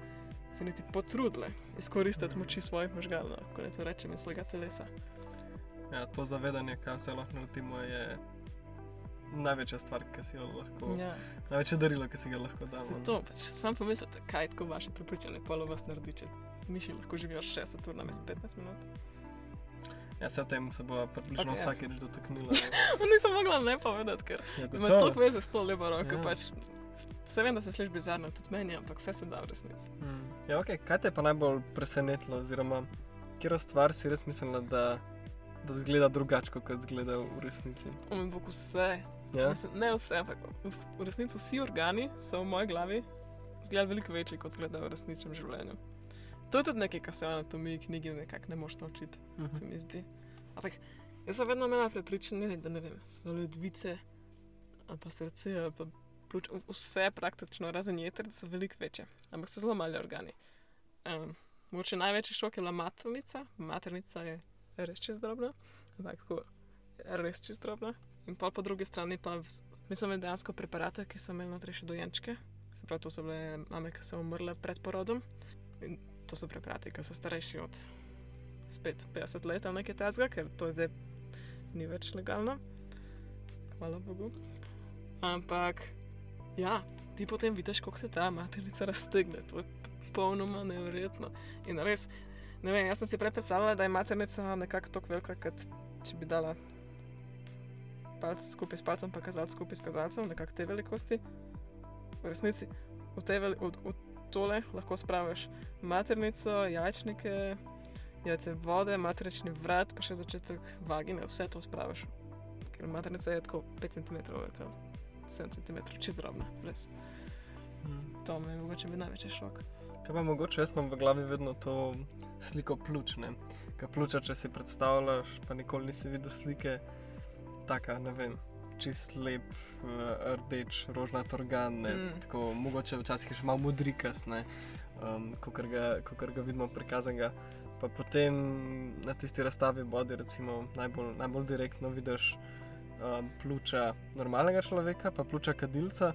se niti potrudile izkoristiti moči svojih možganov, ko ne to rečem, in svojega telesa. Ja, to zavedanje, kaj vse lahko naredimo, je največja stvar, ki si jo lahko. Ja, Največje darilo, ki si ga lahko damo. se to pač. Sam pomislite, kaj tako vaše prepričanje polo vas naredi, če miši lahko živijo 60 ur namesto 15 minut. Ja, se tem se bo približno okay, ja. vsakeč dotaknila. Nisem mogla ne povedati, ker Ja, ima gotovo. toliko veze s to levo roko. Ja. Ja. Pač, se vem, da se sliši bizarno, tudi meni, ampak vse se da v resnici. Mm. Ja, okay. Kaj te je pa najbolj presenetilo, oziroma kjer stvar si res mislila, da, da zgleda drugače, kot zgleda v resnici? Umem bog vse. Ja? Mislim, ne vse, ampak v, resnici vsi organi so v moji glavi izgledali veliko večji, kot izgledajo v resničnem življenju. To je tudi nekaj, kar se v anatomiji knjigi nekako ne moš naučiti, Mhm. se mi zdi. Ampak jaz sem vedno imela prepričanje, da ne vem, so ledvice, ali pa srce, ali pa pljuč, vse praktično razen jeter, da so veliko večje, ampak so zelo mali organi. Um, mogoče največji šok je bila maternica, maternica je res čez drobna, ampak tako res čez drobna. In pol po drugi strani pa mi smo imeli dejansko preparate, ki so imeli notri še dojenčke. Se pravi, to so bile mame, ki so umrle pred porodom. In to so preparati, ki so starejši od spet 50 let ali nekaj tasga, ker to zdaj ni več legalno. Hvala Bogu. Ampak, ja, ti potem vidiš, kako se ta maternica raztegne. To je popolnoma nevrjetno. In res, ne vem, jaz sem si prej predstavljala, da je maternica nekako tako velika, kot če bi dala palc skupaj s palcem, pa kazalec skupaj s kazalcem, nekako te velikosti. V resnici v, te v, v tole lahko spraviš maternico, jajčnike, jajce vode, maternični vrat, pa še začetek vagine, vse to spraviš. Ker maternica je tako 5 cm velika, 7 cm, čez drobna, res. Mm. To me je mogoče bil največji šok. Kaj pa mogoče, jaz imam v glavi vedno to sliko pljučne. Kaj pljuča, če si predstavljaš, pa nikoli nisi videl slike, taka, ne vem, čist lep, eh, rdeč, rožnat organ, ne, Mm. tako mogoče včasih še malo modrikas, ne, um, kot ga, kakor ga vidimo prikazanega. Pa potem na tisti razstavi bodi, recimo, najbolj, najbolj direktno vidiš um, pljuča normalnega človeka, pa pljuča kadilca.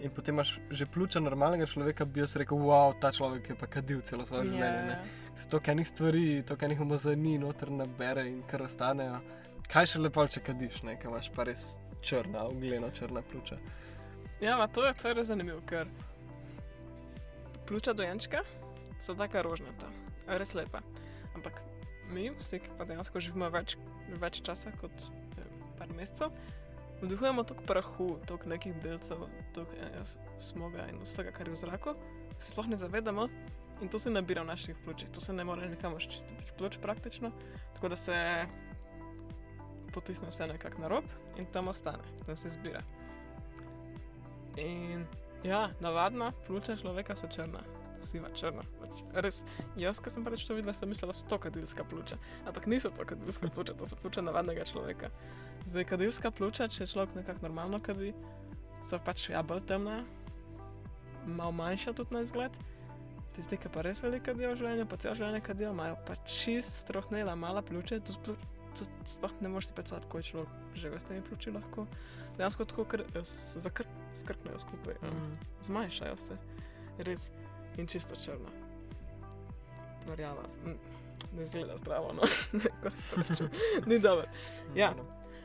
In potem imaš že pljuča normalnega človeka, bi jaz rekel, wow, ta človek je pa kadil celo svoje življenje. ne." Se to, kaj njih stvari, to, kaj njih umazani, noter nabere in kar ostanejo. Kaj še lepo, če kadiš, ne, kaj imaš pa res črna, ugljena črna pljuča. Ja, ma, to je, to je res zanimivo, ker pljuča dojenčka so tako rožnata, res lepa. Ampak mi, vsi, ki pa dejansko živimo več, več časa kot eh, par mesecev, vdihujemo toliko prahu, toliko nekih delcev, toliko eh, smoga in vsega, kar je v zraku, se sploh ne zavedamo. In to se nabira v naših pljučih, to se ne more nikamor čistiti iz pljuč praktično, tako da se potisne vse nekako na rob in tam ostane, tam se zbira. In ja, navadna pljuča človeka so črna, siva črna. Pač res, jaz, ki sem prvič to videla, sem mislila, da so to kadilska pljuča. Ampak niso to kadilska pljuča, to so pljuča navadnega človeka. Zdaj, kadilska pljuča, če človek nekako normalno kadi, so pač ja, bolj temna, malo manjša tudi na izgled. Tisti, ki pa res velika del življenja, pa celo življenje, ki delajo, imajo pa čist strohnela, mala pljuča. To sploh, ne moreš predstavljati, kako je človek živel s temi pljuči lahko. Dejansko tako kr, zakr, skrknejo skupaj, um, Mm. zmanjšajo se, res in čisto črno. Verjala, ne zgleda zdravo, no, ni dobro. Ja.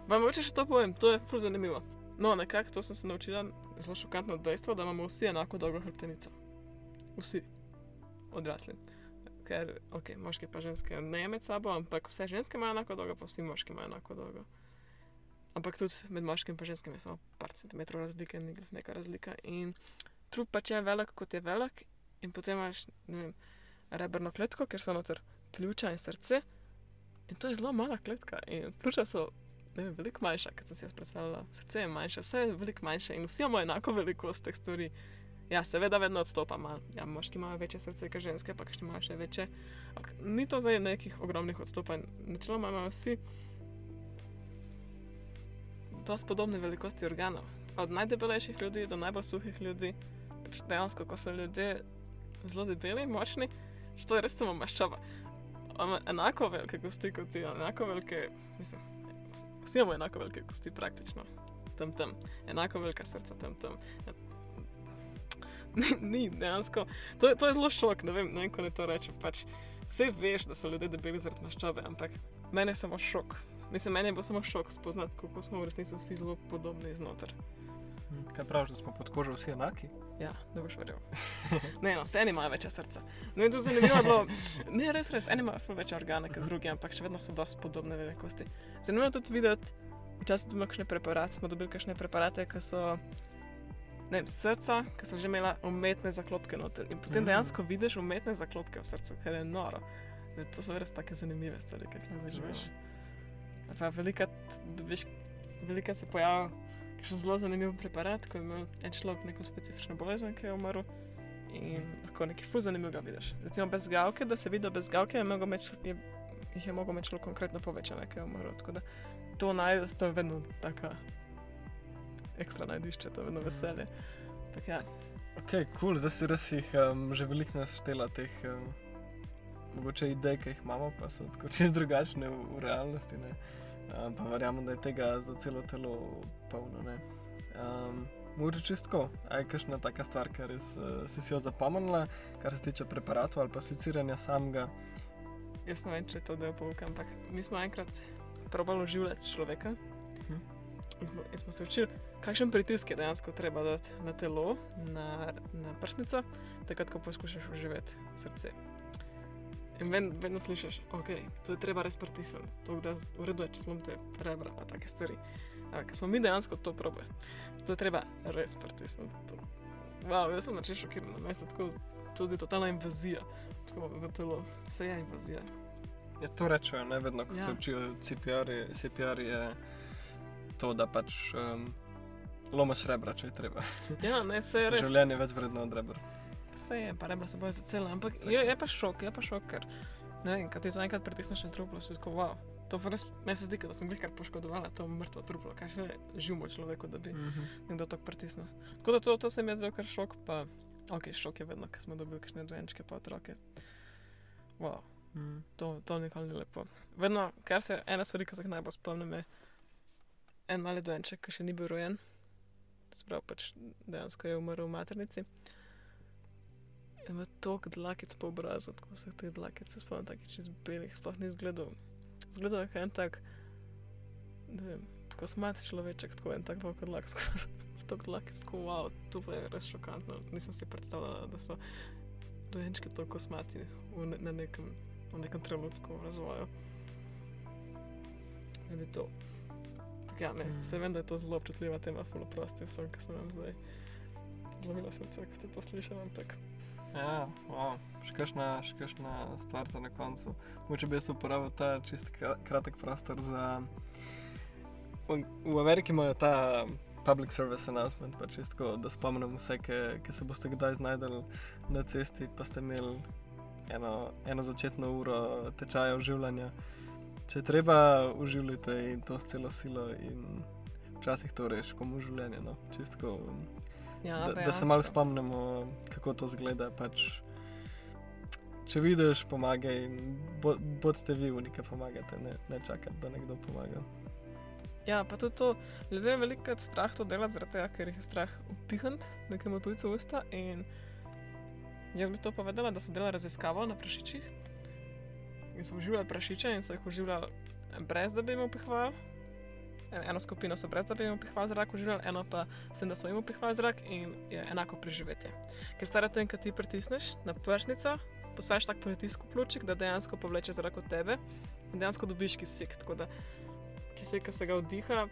Vam mogoče še to povem, to je ful zanimivo. No, nekako to sem se naučila, zelo šokantno dejstvo, da imamo vsi enako dolgo hrbtenico. Vsi odrasli. Ker, ok, moški pa ženske ne med sabo, ampak vse ženske imajo enako dolgo, pa vsi moški imajo enako dolgo. Ampak tudi med moškim in ženskami je samo par centimetrov razlike, ni glih neka razlika. In trup pač je velik, kot je velik, in potem imaš vem, rebrno kletko, ker so noter pljuča in srce. In to je zelo mala kletka. In pljuča so veliko manjša, kot sem si jaz predstavljala. Srce je manjše, vse je veliko manjše in vsi imamo enako velikost teh stvari. Ja, seveda, vedno odstopa. Ma, ja, moški imajo večje srce kot ženske, pa še imajo še večje. Ampak ni to zdaj nekih ogromnih odstopanj. Načeloma imajo vsi dosti podobne velikosti organov. Od najdebelejših ljudi do najbolj suhih ljudi. Dejansko, ko so ljudje zelo debeli, močni, što je res samo maščoba. Ima enako velike kosti kot ti, enako velike, mislim, vsi imamo enako velike kosti praktično. Tam, tam, enako velika srca, tam, tam. Ni, dejansko. To, je- to je zelo šok, ne vem, ne vem, ko ne to rečem. Pač, vse veš, da so ljudje debeli zaradi maščobe, ampak meni je samo šok. Mislim, meni je bil samo šok spoznati, kako smo v resnici vsi zelo podobni znotraj. Hm, Kaj praviš, da smo pod kožo vsi enaki? Ja, ne boš verjel. Ne, no, vse imajo večje srca. No, in to zanimivo je bilo. Ne, res, res, eni imajo večje organe kot drugi, ampak še vedno so dosti podobne velikosti. Zanimivo je tudi videti, včasih dobimo kakšne preparate, smo dobili kakšne preparate, ki so. Ne srca, ki so že imela umetne zaklopke noter. In potem Mhm. dejansko vidiš umetne zaklopke v srcu, kar je noro. Zdaj, To so res take zanimive stvari, ki jih ne veš. Pa velika, dobiš, velika se pojavlja kakšen zelo zanimiv preparat, ko ima en človek neko specifično bolezen, ki je umrl. In lahko nekaj fuz zanimivega vidiš. Recimo brez gavke, da se vidi brez gavke, je imeti, je, jih je človek konkretno povečane, ki je umrl. Tako da to najdeš, to je vedno taka ekstra najdišče, to je vedno veselje. Tak, ja. Ok, kul, cool, zdaj si res jih um, že veliko naštela teh um, mogoče idej, ki jih imamo, pa so tako čist drugačne v, v realnosti. Ne? Um, pa verjamem, da je tega za celo telo polno. ne. Um, Mogoče čistko, aj kakšna taka stvar, ker res uh, si si jo zapomnila, kar se tiče preparatov ali pa sliciranja samega. Jaz ne vem, če je to del pouka, ampak mi smo enkrat probali oživljati človeka. Mhm. In smo, in smo se učili, kakšen pritisk je dejansko treba dati na telo, na, na prsnico, takrat, ko poskušaš oživeti srce. In ven, vedno slišiš, ok, to je treba res pritisniti, to da ureduje, če slomite rebra, pa take stvari. Ampak smo mi dejansko to probali, to je treba res pritisniti. Wow, jaz sem načel šokiran, meni se tako, je totalna invazija tako v telo, vse je invazija. Ja, to rečejo, ne vedno, ko ja. Se učijo CPR, -ji, CPR je to, da pač um, lomaš rebra, če je treba. Ja, ne, se je res. Življenje je več vredno od rebra. Vse je, pa rebra se bojo zacela, ampak Tako. je, je pa šok, je pa šok, ker ne vem, kad ti to enkrat pritisneš na truplo, si tako wow. To res, meni se zdi, da sem glih kar poškodovala to mrtvo truplo, kaj še živimo človeku, da bi Mhm. nekdo tako pritisnil. Tako da to, to se mi je zdelo kar šok, pa ok, šok je vedno, ker smo dobili kakšne dojenčke pa otroke. Wow, Mhm. to, to nikoli ni lepo. Vedno, kar se ena stvar, ki se jih najbolj spomnim, je en mali dojenček, ki še ni bil rojen. Sprav pač dejansko je umrl v maternici. In ima toliko dlakic po obrazu, tako vseh teh dlakic spomnim, taki čez belih, sploh ni izgledal. Zgledal je kot en tak, ne vem, kosmat človeček, tako en tak velik dlak, skoraj toliko dlakic, tako wow, to pa je res šokantno. Nisem si predstavljala, da so dojenčki tako kosmati v, ne, na nekem, v nekem trenutku v razvoju. Ne bi to. Ja, ne, Mm. se vem, da je to zelo občutljiva tema, fulo prosti vsem, ki sem vam zdaj zlomila srce, ko ste to slišali, ampak Ja, wow. še kakšna, še kakšna stvar za na koncu. Moče bi jaz uporabil ta čist kra- kratek prostor za. V, v Ameriki imajo ta public service announcement, pa čisto, da spomnim vse, ki, se boste kdaj znajdeli na cesti, pa ste imeli eno, eno začetno uro tečaja oživljanja. Če treba, uživajte in to s celo silo in včasih to reš, komu življenje. No. Čistko, Ja, da, da se malo spomnimo, kako to zgleda. Pač, če vidiš, pomagaj in bo, bodite vi, ki pomagate, ne, ne čakate, da nekdo pomaga. Ja, pa tudi to, ljudje je veliko strah to delati, zaradi tega, ker jih je strah upihniti nekemu tujcu v usta. In jaz bi to povedala, da so delali raziskavo na prašičih so uživali prašiče in so jih uživali brez da bi jim upihvali. En- Eno skupino so brez da bi jim upihvali zrak, uživali, eno pa s tem, da so jim upihvali zrak in je enako preživetje. Ker stara tem, kad ti pritisneš na prsnico, postaviš tak pritisk v pljučik, da dejansko povleče zrak od tebe in dejansko dobiš kisik. Tako da kisik, ki se ga vdiha,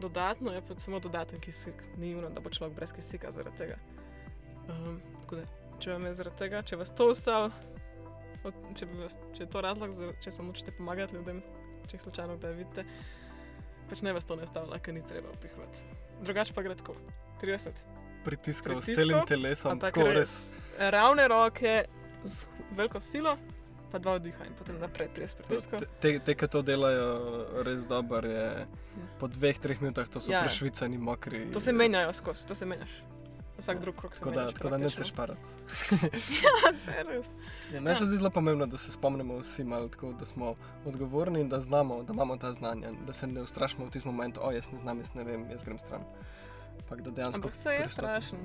dodatno je pa samo dodaten kisik, ni uno, da bo človek brez kisika zaradi tega. Um, tako da, če vam je zaradi tega, če vas to ustavi, če, bi če je to razlog, za, če se nočete pomagati ljudem, če jih slučajno kdaj vidite, pač ne vas to ne ustavlja, ker ni treba upihvati. Drugače pa gre tako. 30. Pritiskal s Pritiskal, celim telesom, tako res. res. Ravne roke z veliko silo, pa dva vdiha in potem naprej 30 To- pritiskov. Te, te ki to delajo, res dobro je. Po dveh, treh minutah to so Ja. prešvicani, mokri. To se res. menjajo skozi, to se menjaš. Vsak Ja. drug krok se Tako da, tako da ne praktično. se šparati. Ja. Ja, meni se zdi zelo pomembno, da se spomnimo vsi malo tako, da smo odgovorni in da znamo, da imamo ta znanja, da se ne ustrašimo v tistem momentu, o jaz ne znam, jaz ne vem, jaz grem stran. Ampak da dejansko. Ampak se je pristopimo. strašen.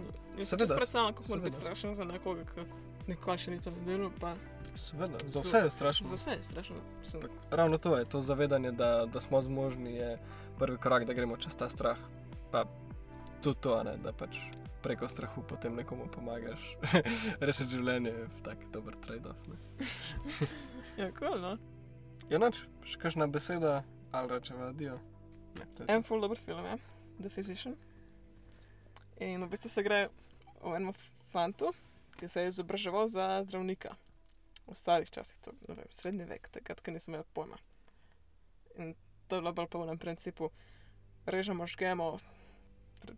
Seveda, predstavljam, kako mora biti strašen za nekoga, ki nikoli še ni to naredil. Pa Seveda, za vse je strašno. za vse je strašno. Sem, Ampak Ravno to je, to zavedanje, da, da smo zmožni, je prvi korak, da gremo čez ta strah. Pa tudi to, ne, da pač preko strahu potem nekomu pomagaš. Rešiti življenje je tak dober trade-off. ja, cool, no. Je noč, še kakšna beseda, ali rečeva, dio. To. En full dober film je, The Physician. In v bistvu se gre o enem fantu, ki se je izobraževal za zdravnika. V starih časih, to, ne vem, srednji vek, takrat, ko nisem imel pojma. In to je bilo bolj po enem principu, režemo, žgemo, pre-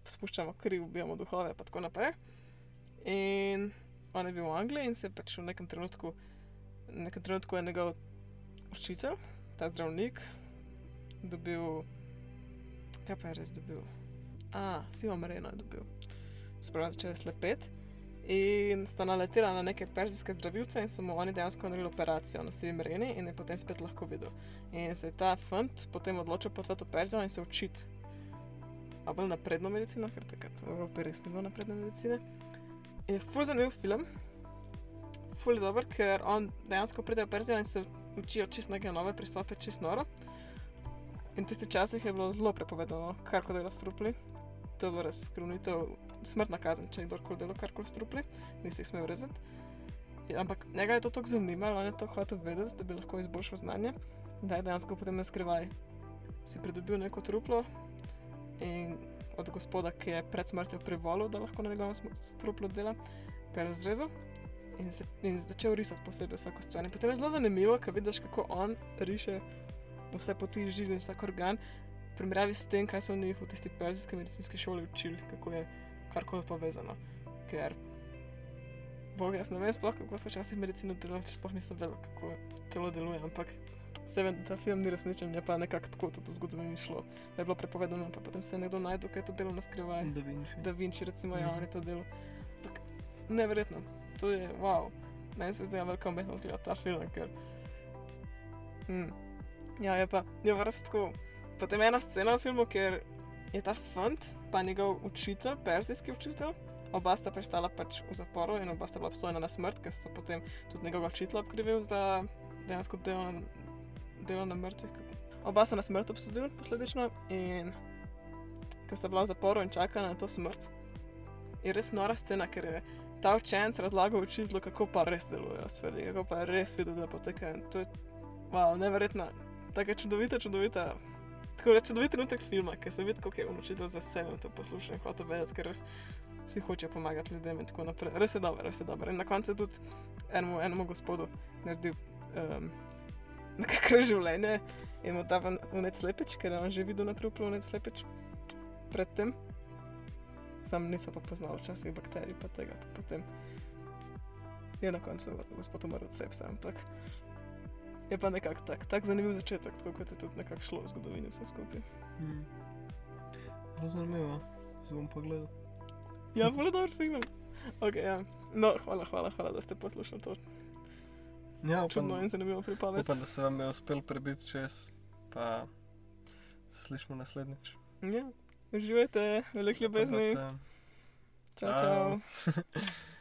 spuščamo kri, ubijamo duhove, pa tako naprej. In on je bil v Angliji in se je pač v nekem trenutku, v nekem trenutku je njegov učitelj, ta zdravnik, dobil, kaj pa je res dobil? A, Siva Marino je dobil. Spravo začel je slepet in sta naletela na neke perzijske zdravilce in so mu oni dejansko naredili operacijo na Sivi Marini in je potem spet lahko videl. In se je ta fant potem odločil potovati v Perzijo in se učiti. A bolj napredno medicino, ker takrat v Evropi res ni bilo napredne medicine. In je ful zanimiv film, je dober, ker on dejansko pride v Perzijo in se učijo čist neke nove pristope, čist noro. In v tistih časih je bilo zelo prepovedano, kar koli dela strupli. To je bilo res skrunitev, smrtna kazen, če je kdorkoli delo karkoli strupli, nisi jih smel rezati. Ja, Ampak njega je to tako zanimalo, on je to hotel vedeti, da bi lahko izboljšal znanje, da je dejansko potem ne skrivaj si pridobil neko truplo in od gospoda, ki je pred smrtjo privolil, da lahko na njegovem truplu dela, ga je razrezal in, se, in začel risati posebej vsako stvar. In potem je zelo zanimivo, ker vidiš, kako on riše vse poti in vsak organ, v primerjavi s tem, kaj so v njih v tisti perzijski medicinski šoli učili, kako je karkoli povezano. Ker, bog, jaz ne vem sploh, kako so včasih medicino delali, če sploh nisem vedel, kako telo deluje, ampak se vem, da ta film ni resničen, je pa nekako tako tudi v zgodovini šlo. Da je bilo prepovedano, pa potem se je nekdo najdel, kaj je to delo na skrivaj. Da Vinci. Da Vinci, recimo, ja, Mhm. on je to delo. Ampak Neverjetno, to je wow. Meni se zdi velika umetnost gledati ta film, ker. Mm. Ja, je pa, je pa res tako. Potem je ena scena v filmu, kjer je ta fant, pa njegov učitelj, perzijski učitelj, oba sta prestala pač v zaporu in oba sta bila obsojena na smrt, ker so potem tudi njegovega učitelja obkrivili za dejansko delo delo na mrtvih. Oba so na smrt obsodili posledično in ker sta bila v zaporu in čakala na to smrt. Je res nora scena, ker je ta učenec razlagal učitelju, kako pa res delujejo stvari, kako pa res videl, da potekajo. To je wow, neverjetna, tako čudovita, čudovita. Tako je čudovit trenutek filma, ker se vidi, kako je on učitelj z veseljem to poslušal in hoče vedeti, ker res vsi hočejo pomagati ljudem in tako naprej. Res je dobro, res je dobro. In na koncu je tudi enemu, enemu gospodu naredil um, nekakšno življenje in mu da vnec slepič, ker je on že videl na truplu vnec slepič predtem. Sam nisem pa poznal včasih bakterij, pa tega pa potem je na koncu gospod umrl od sepsa, ampak je pa nekako tak, tak zanimiv začetek, tako kot je tudi nekako šlo v zgodovini vse skupaj. Hmm. Zelo zanimivo, se bom pogledal. Ja, bolj dober film. Okay, ja. No, hvala, hvala, hvala, da ste poslušali to Ja, čudno upam, in zanimivo pripoved. upam, da se vam je uspel prebiti čez, pa se slišimo naslednjič. Ja, uživajte, veliko ljubezni. Te- Čau, čau.